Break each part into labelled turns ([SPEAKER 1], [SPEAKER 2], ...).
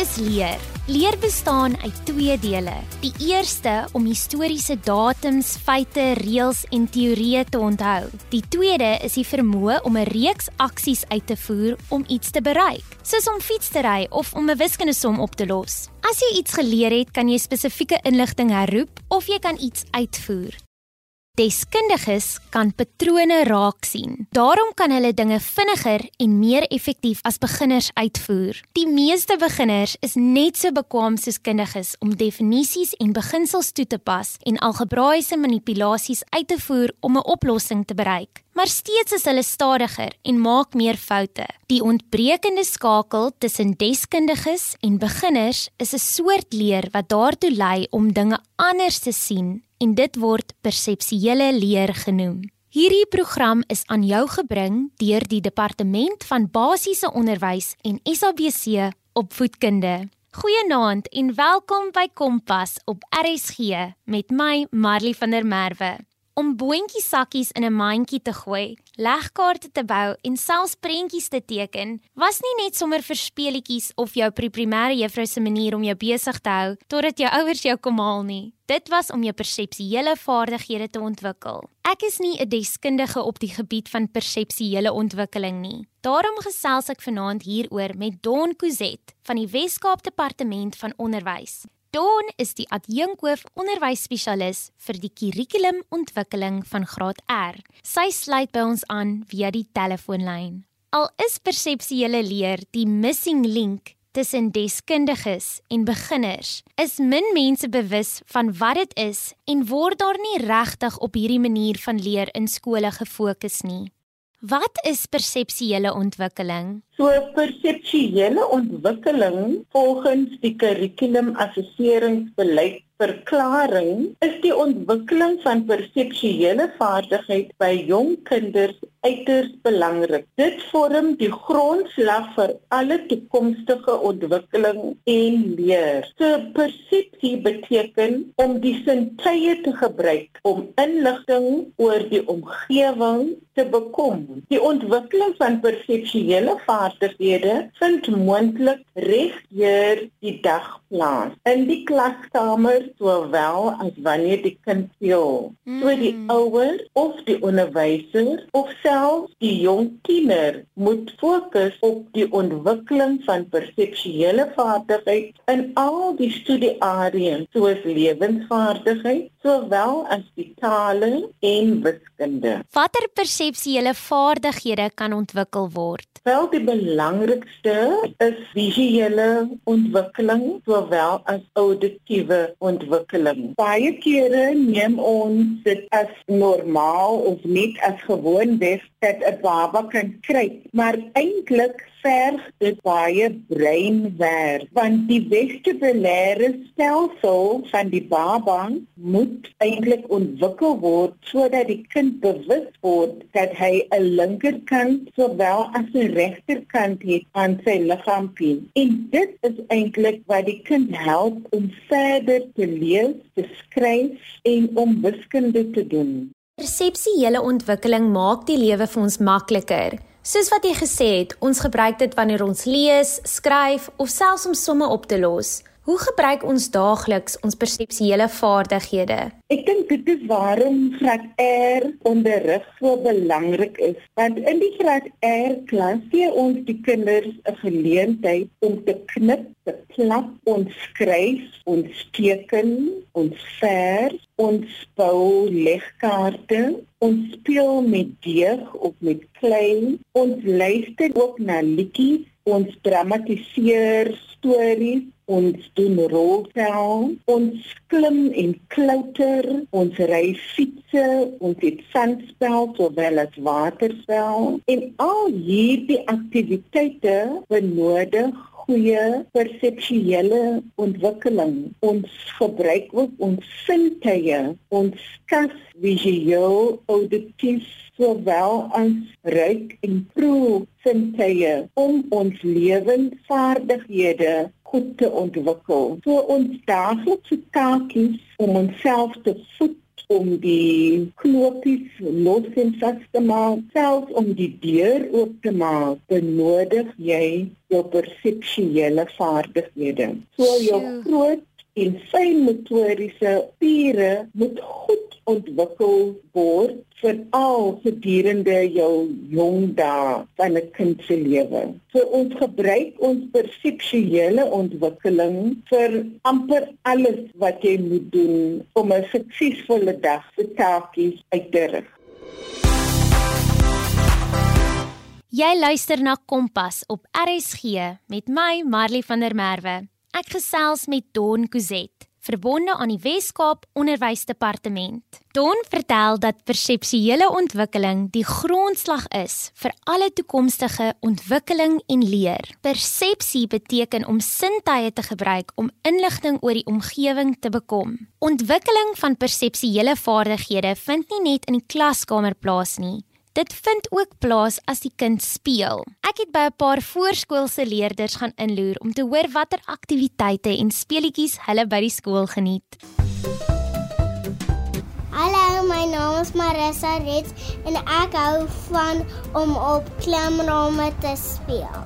[SPEAKER 1] is leer? Leer bestaan uit twee dele. Die eerste om historiese datums, feite, reëls en teorieë te onthou. Die tweede is die vermoë om 'n reeks aksies uit te voer om iets te bereik, soos om fiets te ry of om 'n wiskundesom op te los. As jy iets geleer het, kan jy spesifieke inligting herroep of jy kan iets uitvoer. Deskundiges kan patrone raak sien. Daarom kan hulle dinge vinniger en meer effektief as beginners uitvoer. Die meeste beginners is net so bekwam soos kundiges om definisies en beginsels toe te pas en algebraiese manipulasies uit te voer om 'n oplossing te bereik. Maar steeds is hulle stadiger en maak meer foute. Die ontbrekende skakel tussen deskundiges en beginners is 'n soort leer wat daartoe lei om dinge anders te sien en dit word perseptuele leer genoem. Hierdie program is aan jou gebring deur die Departement van Basiese Onderwys en SABC Opvoedkunde. Goeienaand en welkom by Kompas op RSG met my Marley van der Merwe. Om boontjie sakkies in 'n mandjie te gooi, legkaarte te bou en selfs prentjies te teken, was nie net sommer vir speletjies of jou pre-primêre juffrou se manier om jou besig te hou totdat jou ouers jou kom haal nie. Dit was om jou perseptuele vaardighede te ontwikkel. Ek is nie 'n deskundige op die gebied van perseptuele ontwikkeling nie. Daarom gesels ek vanaand hieroor met Don Kuzet van die Wes-Kaap Departement van Onderwys. Dawn is die adjunkhoof onderwysspesialis vir die kurrikulumontwikkeling van Graad R. Sy sluit by ons aan via die telefoonlyn. Al is perseptuele leer die missing link tussen deskundiges en beginners, is min mense bewus van wat dit is en word daar nie regtig op hierdie manier van leer in skole gefokus nie. Wat is perseptuele ontwikkeling?
[SPEAKER 2] So perseptuele ontwikkeling volgens die kurrikulumassesseringsbeleid verklaring is die ontwikkeling van perseptuele vaardigheid by jong kinders uiters belangrik. Dit vorm die grondslag vir alle toekomstige ontwikkeling en leer. So persepsie beteken om die sintuie te gebruik om inligting oor die omgewing te bekom. Die ontwikkeling van perseptuele vaardighede vind moontlik regdeur die dag plaas in die klaskamer sowel as wanneer die kind speel. So die hmm. ouer of die onderwyser of selfs die jong tiener moet fokus op die ontwikkeling van perseptuele vaardigheid in al die studieareas soos lewensvaardigheid sowel as die tale en wiskunde.
[SPEAKER 1] Watter perseptuele vaardighede kan ontwikkel word?
[SPEAKER 2] Wel die belangrikste is visuele ontwikkeling sowel as auditiewe ontwikkeling. Baie kere neem ons dit as normaal of net as gewoon weg dat 'n baba kan kry, maar eintlik verg dit baie breinwerk want die vestibulêre stelsel van die baba moet eintlik ontwikkel word sodat die kind bewus word dat hy 'n linkerkant sowel as 'n regterkant het aan sy liggaampie. En dit is eintlik wat die kind help om verder te lees, te skryf en om wiskunde te doen.
[SPEAKER 1] Perseptuele ontwikkeling maak die lewe vir ons makliker. Soos wat jy gesê het, ons gebruik dit wanneer ons lees, skryf of selfs om somme op te los. Hoe gebruik ons daagliks ons perseptuele vaardighede?
[SPEAKER 2] Ek dink dit is waarom graad R onderrig so belangrik is. Want in die graad R klas gee ons die kinders 'n geleentheid om te knip, te plak, ons skryf, ons teken, ons vers, ons bou legkaarte, ons speel met deeg of met klei, ons luister ook na liedjies, ons dramatiseer stories ons doen rolspel, ons klim en klouter, ons ry fietsse, ons het sandspel sowel as waterspel en al hierdie aktiwiteite benodig goeie perseptuele ontwikkeling. Ons gebruik ook ons sintuie, ons kas visueel, auditief sowel as ruik en proe sintuie om ons lewensvaardighede goed te ontwikkel. So ons daaglikse taakies om onsself te voed om die knopies los en vas te maak, selfs om die deur oop te maak, benodig jy jou perseptuele vaardighede. So jou groot en fyn motoriese spiere moet goed ontwikkel word veral gedurende jou jong dae van 'n kind se lewe. So ons gebruik ons perseptuele ontwikkeling vir amper alles wat jy moet doen om 'n suksesvolle dag se taakies uit te rig.
[SPEAKER 1] Jy luister na Kompas op RSG met my Marley van der Merwe. Ek gesels met Don Kuzet, verbonde aan die Wes-Kaap Onderwysdepartement. Don vertel dat perseptuele ontwikkeling die grondslag is vir alle toekomstige ontwikkeling en leer. Persepsie beteken om sintuie te gebruik om inligting oor die omgewing te bekom. Ontwikkeling van perseptuele vaardighede vind nie net in die klaskamer plaas nie. Dit vind ook plaas as die kind speel. Ek het by 'n paar voorskoolse leerders gaan inloer om te hoor watter aktiwiteite en speletjies hulle by die skool geniet.
[SPEAKER 3] Hallo, my naam is Marissa Reds en ek hou van om op klimrome te speel.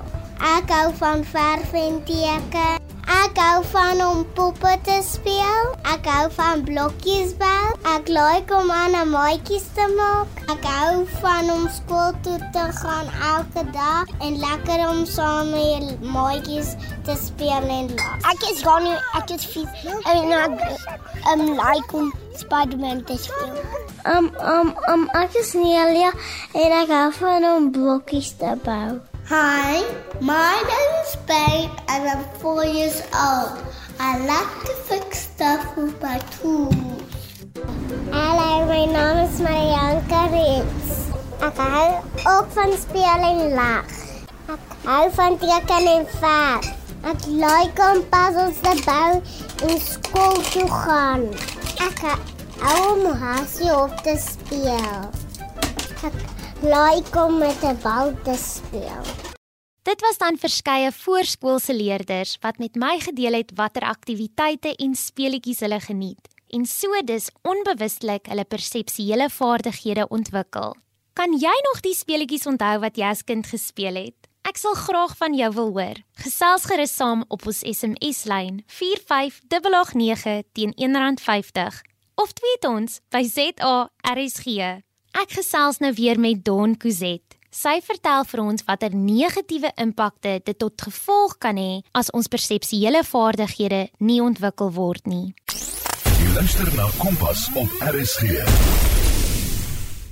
[SPEAKER 3] Ek hou van verf en teken. Ek hou van om poppe te speel. Ek hou van blokkies bou. Ek like om aan 'n maatjies te maak. Ek hou van om skool toe te gaan elke dag en lekker om saam met maatjies te speel en lag. Ek is gaan ek is fiets en ek um, like om Spider-Man te speel. Um um um ek is Nelia en ek hou van om blokkies te bou. Hi, my name is Babe and I'm four years old. I like to fix stuff with my tools. Hello, my name is Marianne Ritz. Ek hou ook van speel en lag. Ek hou van teken en verf. Ek like om puzzles te bou en skool toe gaan. Ek hou om hasie op te speel. Ek like om met 'n bal te speel.
[SPEAKER 1] Dit was dan verskeie voorskoolse leerders wat met my gedeel het watter aktiwiteite en speletjies hulle geniet en so dus onbewustelik hulle perseptuele vaardighede ontwikkel. Kan jy nog die speletjies onthou wat jy as kind gespeel het? Ek sal graag van jou wil hoor. Gesels gerus saam op ons SMS-lyn 45889 teen R1.50 of tweet ons by ZARSG. Ek gesels nou weer met Don Kuzet. Sy vertel vir ons watter negatiewe impakte dit tot gevolg kan hê as ons perseptuele vaardighede nie ontwikkel word nie.
[SPEAKER 4] Jy luister na Kompas op RSG.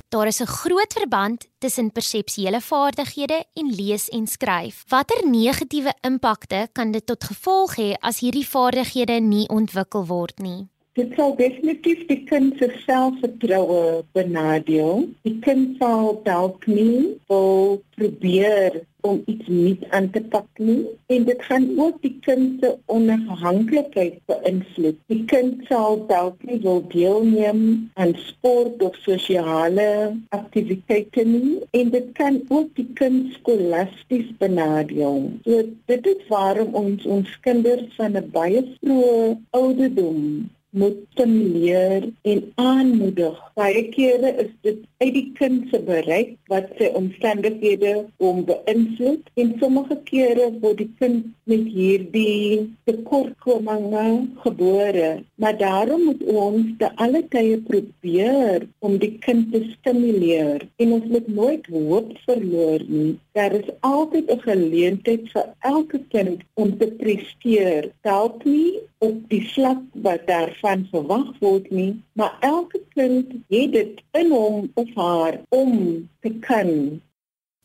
[SPEAKER 1] Daar is 'n groot verband tussen perseptuele vaardighede en lees en skryf. Watter negatiewe impakte kan dit tot gevolg hê as hierdie vaardighede nie ontwikkel word nie?
[SPEAKER 2] Dit sal definitief die kind se selfvertroue benadeel. Die kind sal dalk nie wil probeer om iets nuut aan te pak nie en dit gaan ook die kind se onafhanklikheid beïnvloed. Die kind sal dalk nie wil deelneem aan sport of sosiale aktiwiteite nie en dit kan ook die kind skolasties benadeel. So dit is waarom ons ons kinders van 'n baie vroeë ouderdom moet stimuleer en aanmoedig. Baie kere is dit uit die kind se bereik wat sy omstandighede om beïnvloed en sommige kere word die kind met hierdie tekortkominge gebore. Maar daarom moet ons te alle tye probeer om die kind te stimuleer en ons moet nooit hoop verloor nie. Daar is altyd 'n geleentheid vir elke kind om te presteer. Dalk nie op die vlak wat daarvan verwag word nie, maar elke kind het dit in hom of haar om te kan.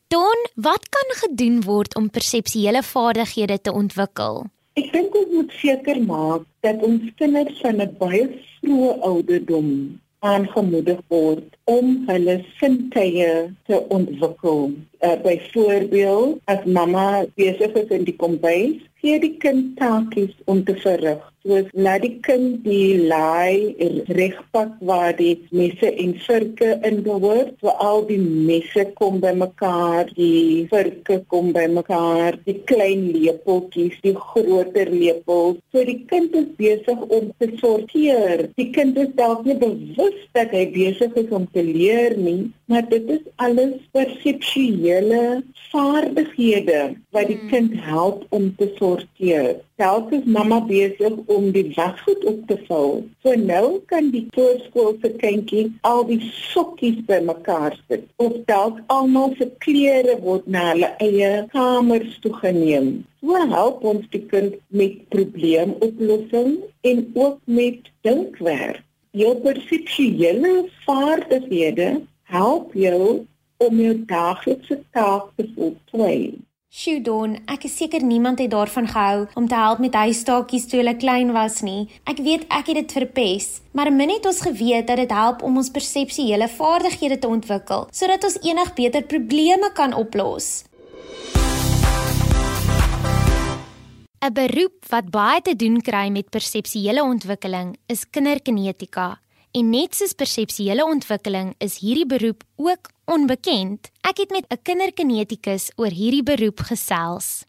[SPEAKER 1] Don, wat kan gedoen word om perseptuele vaardighede te ontwikkel?
[SPEAKER 2] Ek dink ons moet seker maak dat ons kinders van 'n baie vroeë ouderdom aangemoedig word om hulle sintuie te ontwikkel. Uh, Byvoorbeeld, as mamma besig is in die kombuis, gee die kind taakies om te verrig. Soos laat die kind die laai regpak waar die messe en virke in behoort. So al die messe kom bymekaar, die virke kom bymekaar, die klein lepeltjies, die groter lepels. So die kind is besig om te sorteer. Die kind is dalk nie bewus dat hy besig is om te leer nie, maar dit is alles perseptuele vaardighede wat die hmm. kind help om te sorteer. Selfs is mamma besig om die wasgoed op te vou. So nou kan die voorskoolse kindjie al die sokkies bymekaar sit. Of dalk almal se klere word na hulle eie kamers toe geneem. So help ons die kind met probleemoplossing en ook met dinkwerk. Jou perseptuele vaardighede help jou om jou daaglikse take te voltooi.
[SPEAKER 1] Sjoe Don, ek is seker niemand het daarvan gehou om te help met huistaakies toe hulle klein was nie. Ek weet ek het dit verpes, maar min het ons geweet dat dit help om ons perseptuele vaardighede te ontwikkel sodat ons enig beter probleme kan oplos. 'n Beroep wat baie te doen kry met perseptuele ontwikkeling is kinderkinetika. En net soos perseptuele ontwikkeling is hierdie beroep ook onbekend. Ek het met 'n kinderkinetikus oor hierdie beroep gesels.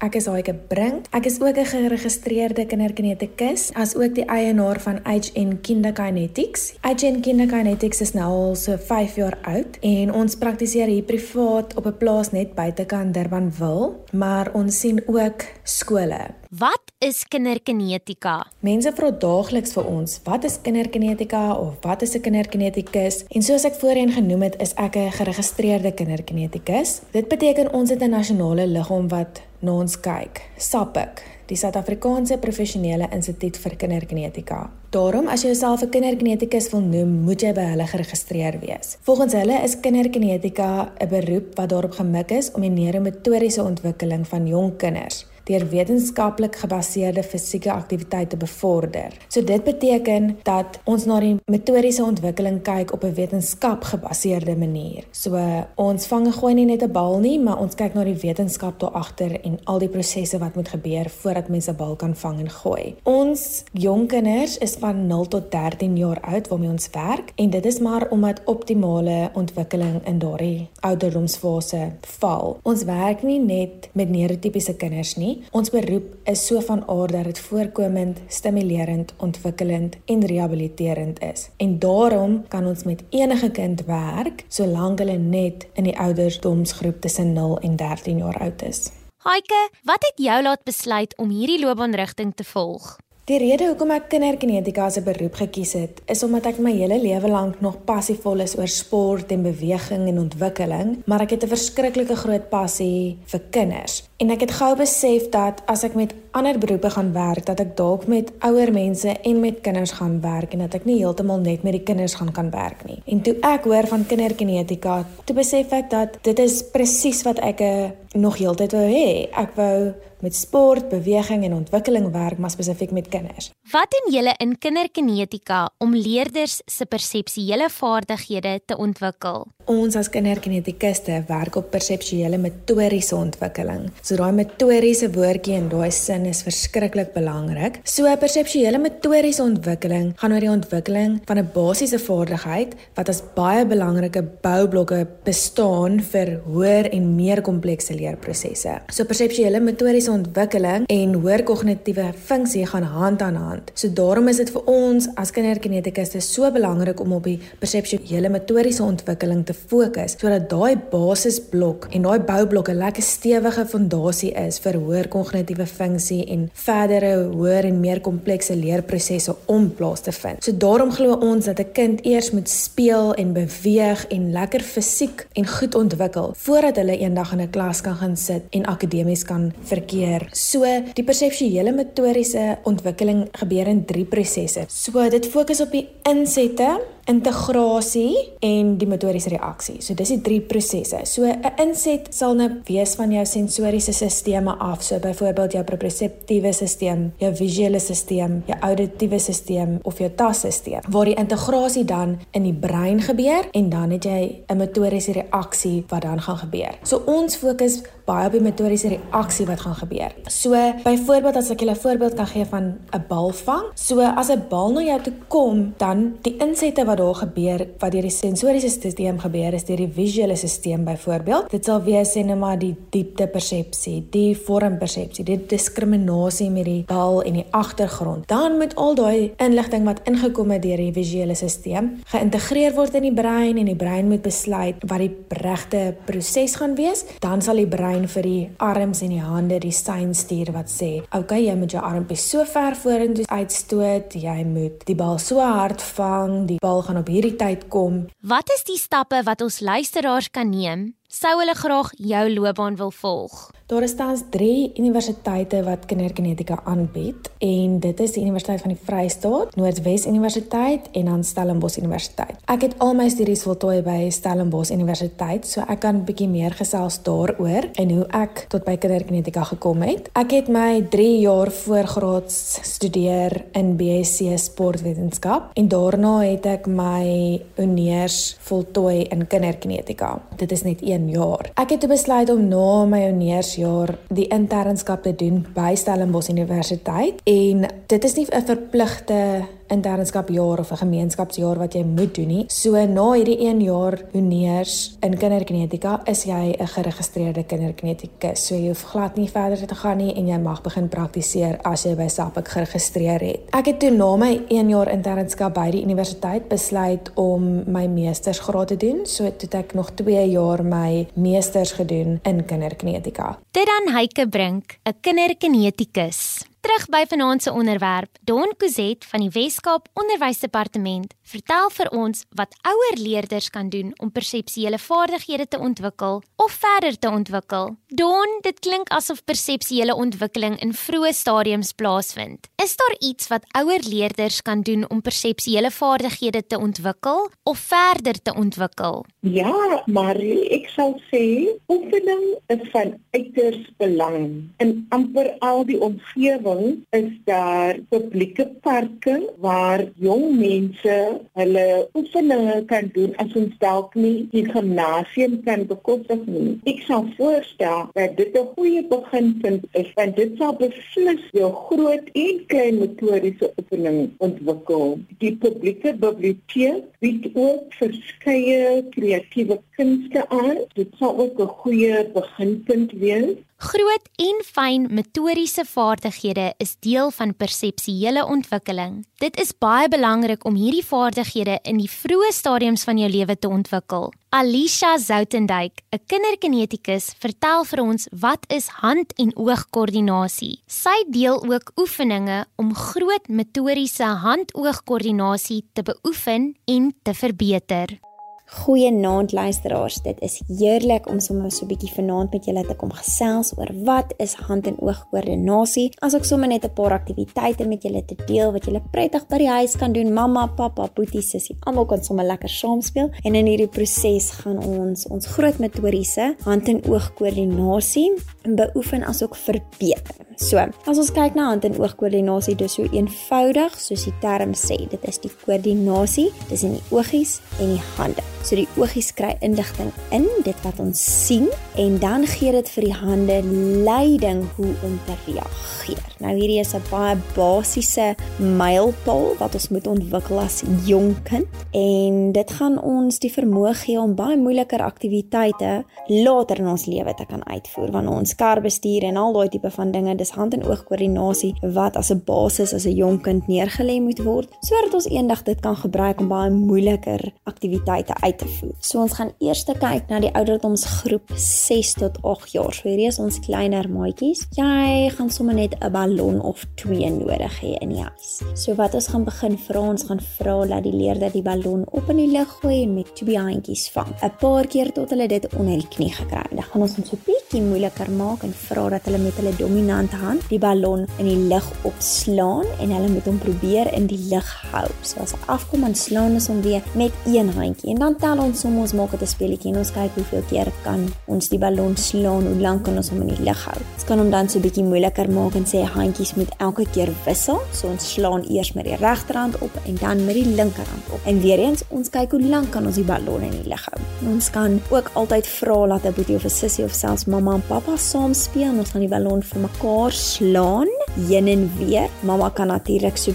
[SPEAKER 5] Ek is Haike Brink. Ek is ook 'n geregistreerde kinderkinetikus, as ook die eienaar van HN Kinderkinetics. HN Kinderkinetics is nou al so 5 jaar oud en ons praktiseer hier privaat op 'n plaas net buitekant Durbanville, maar ons sien ook skole.
[SPEAKER 1] Wat is kinderkinetika?
[SPEAKER 5] Mense vra daagliks vir ons, wat is kinderkinetika of wat is 'n kinderkinetikus? En soos ek voorheen genoem het, is ek 'n geregistreerde kinderkinetikus. Dit beteken ons het 'n nasionale liggaam wat na ons kyk. SAPIK, die Suid-Afrikaanse Professionele Instituut vir Kinderkinetika. Daarom as jy jouself 'n kinderkinetikus wil noem, moet jy by hulle geregistreer wees. Volgens hulle is kinderkinetika 'n beroep wat daarop gemik is om die neuromotoriese ontwikkeling van jong kinders deur wetenskaplik gebaseerde fisieke aktiwiteite bevorder. So dit beteken dat ons na die metodiese ontwikkeling kyk op 'n wetenskap gebaseerde manier. So ons vang en gooi nie net 'n bal nie, maar ons kyk na die wetenskap daar agter en al die prosesse wat moet gebeur voordat mense 'n bal kan vang en gooi. Ons jong kinders is van 0 tot 13 jaar oud waarmee ons werk en dit is maar omdat optimale ontwikkeling in daardie ouderdomsfase val. Ons werk nie net met neurotipiese kinders nie, Ons beroep is so van aard dat dit voorkomend, stimulerend, ontwikkelend en rehabiliterend is. En daarom kan ons met enige kind werk solank hulle net in die ouderdomsgroep tussen 0 en 13 jaar oud is.
[SPEAKER 1] Haike, wat het jou laat besluit om hierdie loopbaanrigting te volg?
[SPEAKER 5] Die rede hoekom ek kinderkinetika as 'n beroep gekies het, is omdat ek my hele lewe lank nog passievol is oor sport en beweging en ontwikkeling, maar ek het 'n verskriklike groot passie vir kinders. En ek het gou besef dat as ek met ander beroepe gaan werk, dat ek dalk met ouer mense en met kinders gaan werk en dat ek nie heeltemal net met die kinders gaan kan werk nie. En toe ek hoor van kinderkinetika, toe besef ek dat dit is presies wat ek eh, nog heeltyd wou hê. Ek wou met sport, beweging en ontwikkeling werk, maar spesifiek met kinders.
[SPEAKER 1] Wat doen julle in kinderkinetika om leerders se perseptuele vaardighede te ontwikkel?
[SPEAKER 5] Ons as kinderkinetikuste werk op perseptuele motoriese ontwikkeling. So daai motoriese woordjie in daai sin is verskriklik belangrik. So perseptuele motoriese ontwikkeling gaan oor die ontwikkeling van 'n basiese vaardigheid wat as baie belangrike boublokke bestaan vir hoër en meer komplekse leerprosesse. So perseptuele motoriese ontwikkeling en hoër kognitiewe funksie gaan hand aan hand. So daarom is dit vir ons as kinderkinetikuste so belangrik om op die perseptuele motoriese ontwikkeling te fokus sodat daai basisblok en daai boublokke lekker stewige fondasie is vir hoër kognitiewe funksie en verdere hoër en meer komplekse leerprosesse om plaas te vind. So daarom glo ons dat 'n kind eers moet speel en beweeg en lekker fisiek en goed ontwikkel voordat hulle eendag in 'n klas kan gaan sit en akademies kan verkeer. So die perseptuele motoriese ontwikkeling gebeur in drie prosesse. So dit fokus op die insette integrasie en die motoriese reaksie. So dis die drie prosesse. So 'n inset sal nou wees van jou sensoriese sisteme af. So byvoorbeeld jou proprioseptiewe stelsel, jou visuele stelsel, jou auditiewe stelsel of jou tasstelsel waar die integrasie dan in die brein gebeur en dan het jy 'n motoriese reaksie wat dan gaan gebeur. So ons fokus baie op die motoriese reaksie wat gaan gebeur. So byvoorbeeld as ek julle 'n voorbeeld kan gee van 'n bal vang. So as 'n bal na jou toe kom, dan die insette wat daar gebeur wat deur die sensoriese stelsel gebeur is deur die visuele stelsel byvoorbeeld. Dit sal wees net maar die diepte persepsie, die vormpersepsie, die diskriminasie met die bal en die agtergrond. Dan moet al daai inligting wat ingekom het deur die visuele stelsel geïntegreer word in die brein en die brein moet besluit wat die regte proses gaan wees. Dan sal die brein brein vir die arms en die hande die sein stuur wat sê, "Oké, jy moet jou armpie so ver vorentoe uitstoot, jy moet die bal so hard vang, die bal gaan op hierdie tyd kom."
[SPEAKER 1] Wat is die stappe wat ons luisteraars kan neem sou hulle graag jou loopbaan wil volg?
[SPEAKER 5] Daar is tans 3 universiteite wat kindergenetika aanbied en dit is die Universiteit van die Vrystaat, Noordwes Universiteit en dan Stellenbosch Universiteit. Ek het al my studies voltooi by Stellenbosch Universiteit, so ek kan 'n bietjie meer gesels daaroor en hoe ek tot by kindergenetika gekom het. Ek het my 3 jaar voorgraads studeer in BSc Sportwetenskap en daarna het ek my honeurs voltooi in kindergenetika. Dit is net 1 jaar. Ek het besluit om na my honeurs jaar die internskap te doen by Stellenbosch Universiteit en dit is nie 'n verpligte internskapjaar of 'n gemeenskapsjaar wat jy moet doen nie. So na hierdie 1 jaar honeurs in kinderkinetika is jy 'n geregistreerde kinderkinetikus. So jy hoef glad nie verder te gaan nie en jy mag begin praktiseer as jy by SAPIC geregistreer het. Ek het toe na my 1 jaar internskap by die universiteit besluit om my meestersgraad te doen. So het ek nog 2 jaar my meesters gedoen in kinderkinetika.
[SPEAKER 1] Dit dan Heike Brink, 'n kinderkinetikus. Terug by vanaand se onderwerp, Don Kuzet van die Wes-Kaap Onderwysdepartement vertel vir ons wat ouer leerders kan doen om perseptuele vaardighede te ontwikkel of verder te ontwikkel. Don, dit klink asof perseptuele ontwikkeling in vroeë stadiums plaasvind. Is daar iets wat ouer leerders kan doen om perseptuele vaardighede te ontwikkel of verder te ontwikkel?
[SPEAKER 2] Ja, Marie, ek sal sê oefening is van uiters belang in amper al die omgewing omgewing is daar publieke parke waar jong mense hulle oefeninge kan doen as ons dalk nie die gimnasium kan bekostig nie. Ek sou voorstel dat dit 'n goeie beginpunt is want dit sal beslis jou groot en klein motoriese oefening ontwikkel. Die publieke biblioteek bied ook verskeie kreatiewe kunste aan. Dit sal ook 'n goeie beginpunt wees.
[SPEAKER 1] Groot en fyn motoriese vaardighede is deel van perseptuele ontwikkeling. Dit is baie belangrik om hierdie vaardighede in die vroeë stadiums van jou lewe te ontwikkel. Alicia Zoutendijk, 'n kinderkinetikus, vertel vir ons wat is hand- en oogkoördinasie. Sy deel ook oefeninge om groot motoriese hand-oogkoördinasie te beoefen en te verbeter.
[SPEAKER 6] Goeienaand luisteraars. Dit is heerlik om sommer so 'n bietjie vanaand met julle te kom gesels oor wat is hand en oog koördinasie. As ek sommer net 'n paar aktiwiteite met julle te deel wat julle prettig by die huis kan doen. Mamma, pappa, boetie, sussie, almal kan sommer lekker saam speel en in hierdie proses gaan ons ons groot motoriese hand en oog koördinasie beoefen asook verbeter. So, as ons kyk na hand en oog koördinasie, dis so eenvoudig soos die term sê. Dit is die koördinasie tussen die oogies en die hande. So die oogies kry inligting in dit wat ons sien en dan gee dit vir die hande leiding hoe om te reageer. Nou hierdie is 'n baie basiese mylpaal wat ons moet ontwikkel as jong kind en dit gaan ons die vermoë gee om baie moeiliker aktiwiteite later in ons lewe te kan uitvoer wanneer ons kar bestuur en al daai tipe van dinge. Dis hand en oog koördinasie wat as 'n basis as 'n jong kind neergelê moet word sodat ons eendag dit kan gebruik om baie moeiliker aktiwiteite uit te voer. So ons gaan eers kyk na die ouderdomsgroep 6 tot 8 jaar. So hierdie is ons kleiner maatjies. Jy gaan sommer net 'n ballon of 2 nodig hê in die huis. So wat ons gaan begin vra, ons gaan vra dat die leerder die ballon op in die lug gooi en met twee handjies vang. 'n Paar keer tot hulle dit onder die knie gekry het. Dan gaan ons hom so bietjie moeiliker maak en vra dat hulle met hulle dominante hand die ballon in die lug opslaan en hulle moet hom probeer in die lug hou. So as hy afkom en slaan ons hom weer met een handjie en dan tel ons hom ons maak dit 'n speletjie en ons kyk hoeveel keer kan ons die ballon slaan, hoe lank kan ons hom in die lug hou. Ons kan hom dan so 'n bietjie moeiliker maak en sê handjies moet elke keer wissel. So ons slaan eers met die regterhand op en dan met die linkerhand op. En weer eens, ons kyk hoe lank kan ons die ballon in die lug hou. Ons kan ook altyd vra dat 'n boetie of 'n sussie of selfs mamma en pappa saam speel. Ons gaan die ballon vir mekaar slaan heen en weer. Mamma kan natuurlik so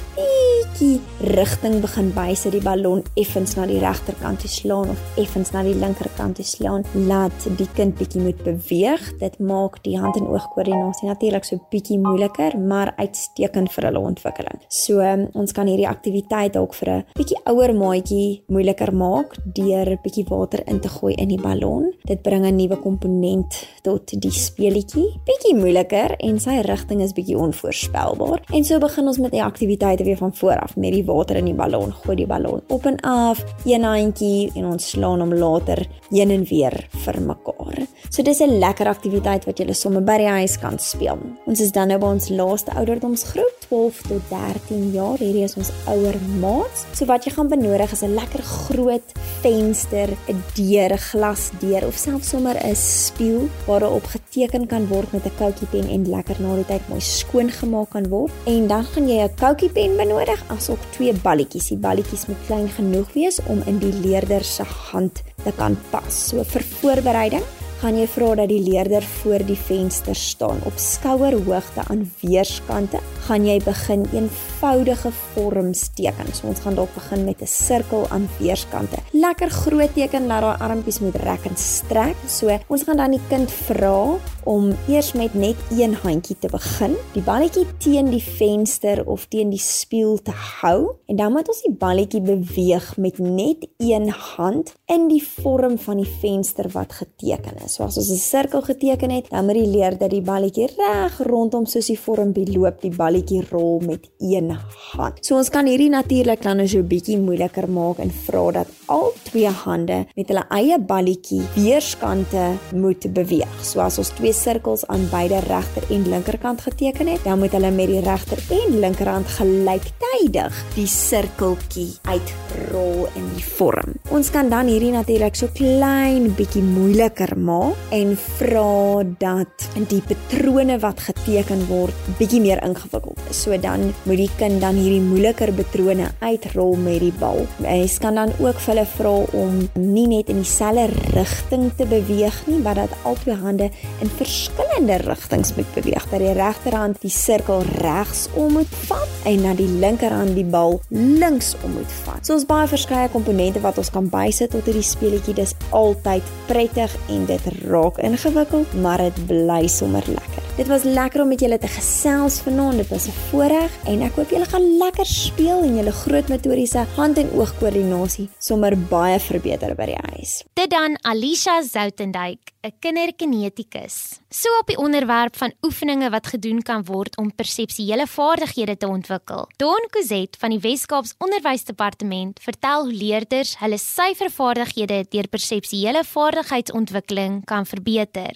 [SPEAKER 6] bietjie rigting begin wys dat die ballon effens na die regterkant toe slaan of effens na die linkerkant toe slaan. Laat die kind bietjie moet beweeg. Dit maak die hand en oog koördinasie natuurlik so bietjie moeiliker, maar uitstekend vir hulle ontwikkeling. So um, ons kan hierdie aktiwiteit dalk vir 'n bietjie ouer maatjie moeiliker maak deur 'n bietjie water in te gooi in die ballon. Dit bring 'n nuwe komponent tot die speletjie. Bietjie moeiliker en sy rigting is bietjie onvoorspelbaar. En so begin ons met die aktiwiteite weer van voor af met die water in die ballon. Gooi die ballon op en af, een handjie en ons slaan hom later heen en weer vir mekaar. So dis 'n lekker aktiwiteit wat jy sommer by die huis kan speel. Ons is dan nou by ons laaste ouderdomsgroep, 12 tot 13 jaar. Hierdie is ons ouer maats. So wat jy gaan benodig is 'n lekker groot venster, 'n deur, 'n glasdeur of selfs sommer 'n spieël waarop geteken kan word met 'n koutjiepen en lekker na die tyd mooi skoon gemaak kan word. En dan gaan jy 'n koutjiepen benodig asook twee balletjies. Die balletjies moet klein genoeg wees om in die leerder se hand te kan pas. So vir voorbereiding gaan jy vra dat die leerder voor die venster staan op skouerhoogte aan weerskante. Gaan jy begin eenvoudige vorms teken. So ons gaan dalk begin met 'n sirkel aan weerskante. Lekker groot teken dat daai armpies moet rek en strek. So ons gaan dan die kind vra om eers met net een handjie te begin, die balletjie teen die venster of teen die spieël te hou en dan moet ons die balletjie beweeg met net een hand in die vorm van die venster wat geteken So as ons 'n sirkel geteken het, dan moet die leerder die balletjie reg rondom soos die vormpie loop, die balletjie rol met een hand. So ons kan hierdie natuurlik dan nou so 'n bietjie moeiliker maak en vra dat al twee hande met hulle eie balletjie weerskante moet beweeg. So as ons twee sirkels aan beide regter en linkerkant geteken het, dan moet hulle met die regter en linkerhand gelyktydig die sirkeltjie uitrol in die vorm. Ons kan dan hierdie natuurlik so klein bietjie moeiliker maak en vra dat die patrone wat geteken word bietjie meer ingewikkeld is. So dan moet die kind dan hierdie moeiliker patrone uitrol met die bal. Mens kan dan ook vir hulle vra om nie net in dieselfde rigting te beweeg nie, maar dat albei hande in verskillende rigtings moet beweeg. Dat die regterhand die sirkel regsom moet vat en na die linkerhand die bal linksom moet vat. So ons baie verskeie komponente wat ons kan bysit tot hierdie speletjie. Dis altyd prettig en dit raak ingewikkeld, maar dit bly sommer lekker. Dit was lekker om met julle te gesels vanaand. Dit was 'n voorreg en ek hoop julle gaan lekker speel en julle groot motoriese hand en oog koördinasie sommer baie verbeter by die huis.
[SPEAKER 1] Dit dan Alicia Zoutendijk 'n kinderkinetikus. So op die onderwerp van oefeninge wat gedoen kan word om perseptuele vaardighede te ontwikkel. Don Cozet van die Wes-Kaaps Onderwysdepartement vertel hoe leerders hulle syfervaardighede deur perseptuele vaardigheidsontwikkeling kan verbeter.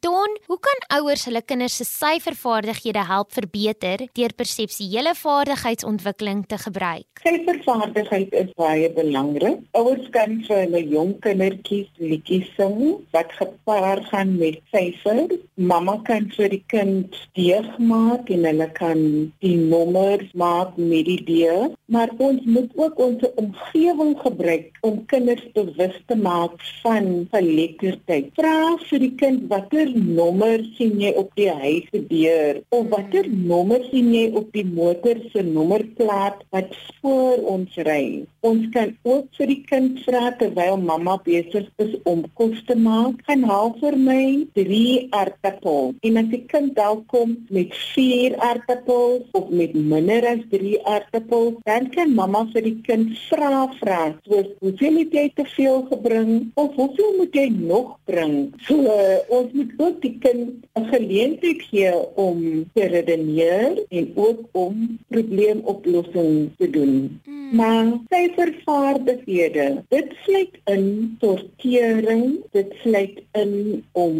[SPEAKER 1] Don, hoe kan ouers hulle kinders se syfervaardighede help verbeter deur perseptuele vaardigheidsontwikkeling te gebruik?
[SPEAKER 2] Syfervaardigheid is baie belangrik. Ouers kan vir hulle jong kindertjies liedjies sing wat gepaard gaan met syfers. Mamma kan vir die kind deeg maak en hulle kan die nommers maak met die deeg, maar ons moet ook ons omgewing gebruik om kinders bewus te maak van geletterdheid. Vra vir die kind watter watter nommer sien jy op die huis se deur of watter nommer sien jy op die motor se nommerplaat wat voor ons ry. Ons kan ook vir die kind vra terwyl mamma besig is om kos te maak, gaan haal vir my 3 aardappels. En as die kind dalk kom met 4 aardappels of met minder as 3 aardappels, dan kan mamma vir die kind vra vra, soos hoeveel het jy te veel gebring of hoeveel moet jy nog bring? So uh, ons moet ook die kind 'n geleentheid gee om te redeneer en ook om probleemoplossing te doen. Mm. Maar syfervaardighede, dit sluit in sortering, dit sluit in om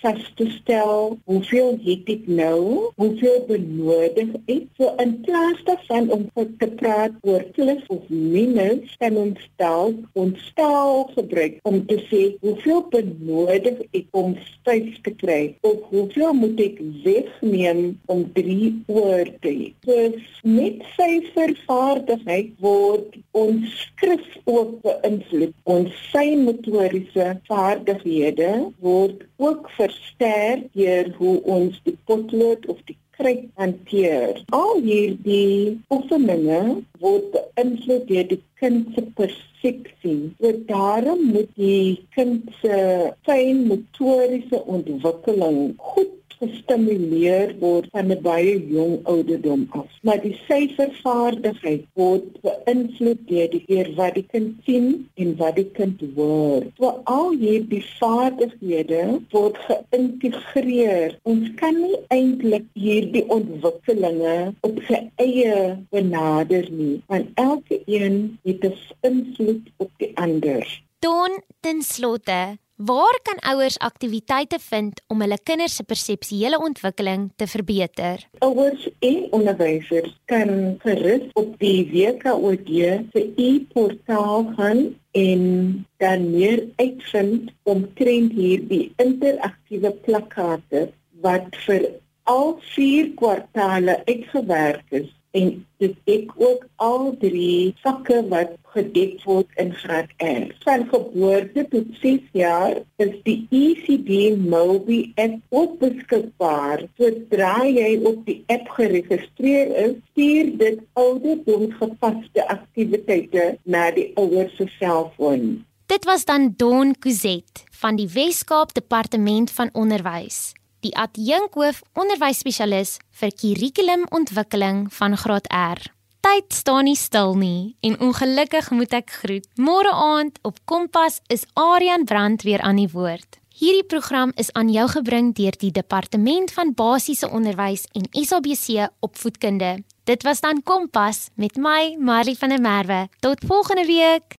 [SPEAKER 2] vas te stel hoeveel het ek nou, hoeveel benodig ek. So in plaas daarvan om te praat oor plus of minus, kan ons taal gebruik om te sê hoeveel benodig ek om 5 te kry of hoeveel moet ek wegneem om 3 oor te hê. So met syfervaardigheid word ons skrif ook beïnvloed. Ons fynmotoriese vaardighede word ook versterk deur hoe ons die potlood of die kryt hanteer. Al hierdie oefeninge word beïnvloed deur die kind se persepsie. So daarom moet die kind se fynmotoriese ontwikkeling goed gestimuleer word van 'n baie jong ouderdom af. Maar die syfervaardigheid word beïnvloed deur die eer wat die kind sien en wat die kind hoor. So al hierdie vaardighede word geïntegreer. Ons kan nie eintlik hierdie ontwikkelinge op sy eie benader nie, want elke een het 'n invloed op die ander.
[SPEAKER 1] Don ten slotte Waar kan ouers aktiwiteite vind om hulle kinders se perseptuele ontwikkeling te verbeter?
[SPEAKER 2] Ouers en onderwysers kan gerus op die WKOD se e-portaal gaan en dan meer uitvind omtrent hierdie interaktiewe plakkate wat vir al 4 kwartaale uitgewerk is en dit ek ook al drie vakke wat gedek word in graad R. Van geboorte tot 6 jaar is die ECD Mobi app ook beskikbaar. Sodra jy op die app geregistreer is, stuur dit ouderdomsgepaste aktiwiteite na die ouers se selfoon.
[SPEAKER 1] Dit was dan Don Kuzet van die Wes-Kaap Departement van Onderwys die adjunkhoof onderwysspesialis vir kurrikulumontwikkeling van graad R. Tyd staan nie stil nie en ongelukkig moet ek groet. Môre aand op Kompas is Aryan Brand weer aan die woord. Hierdie program is aan jou gebring deur die Departement van Basiese Onderwys en SABC Opvoedkunde. Dit was dan Kompas met my Marley van der Merwe. Tot volgende week.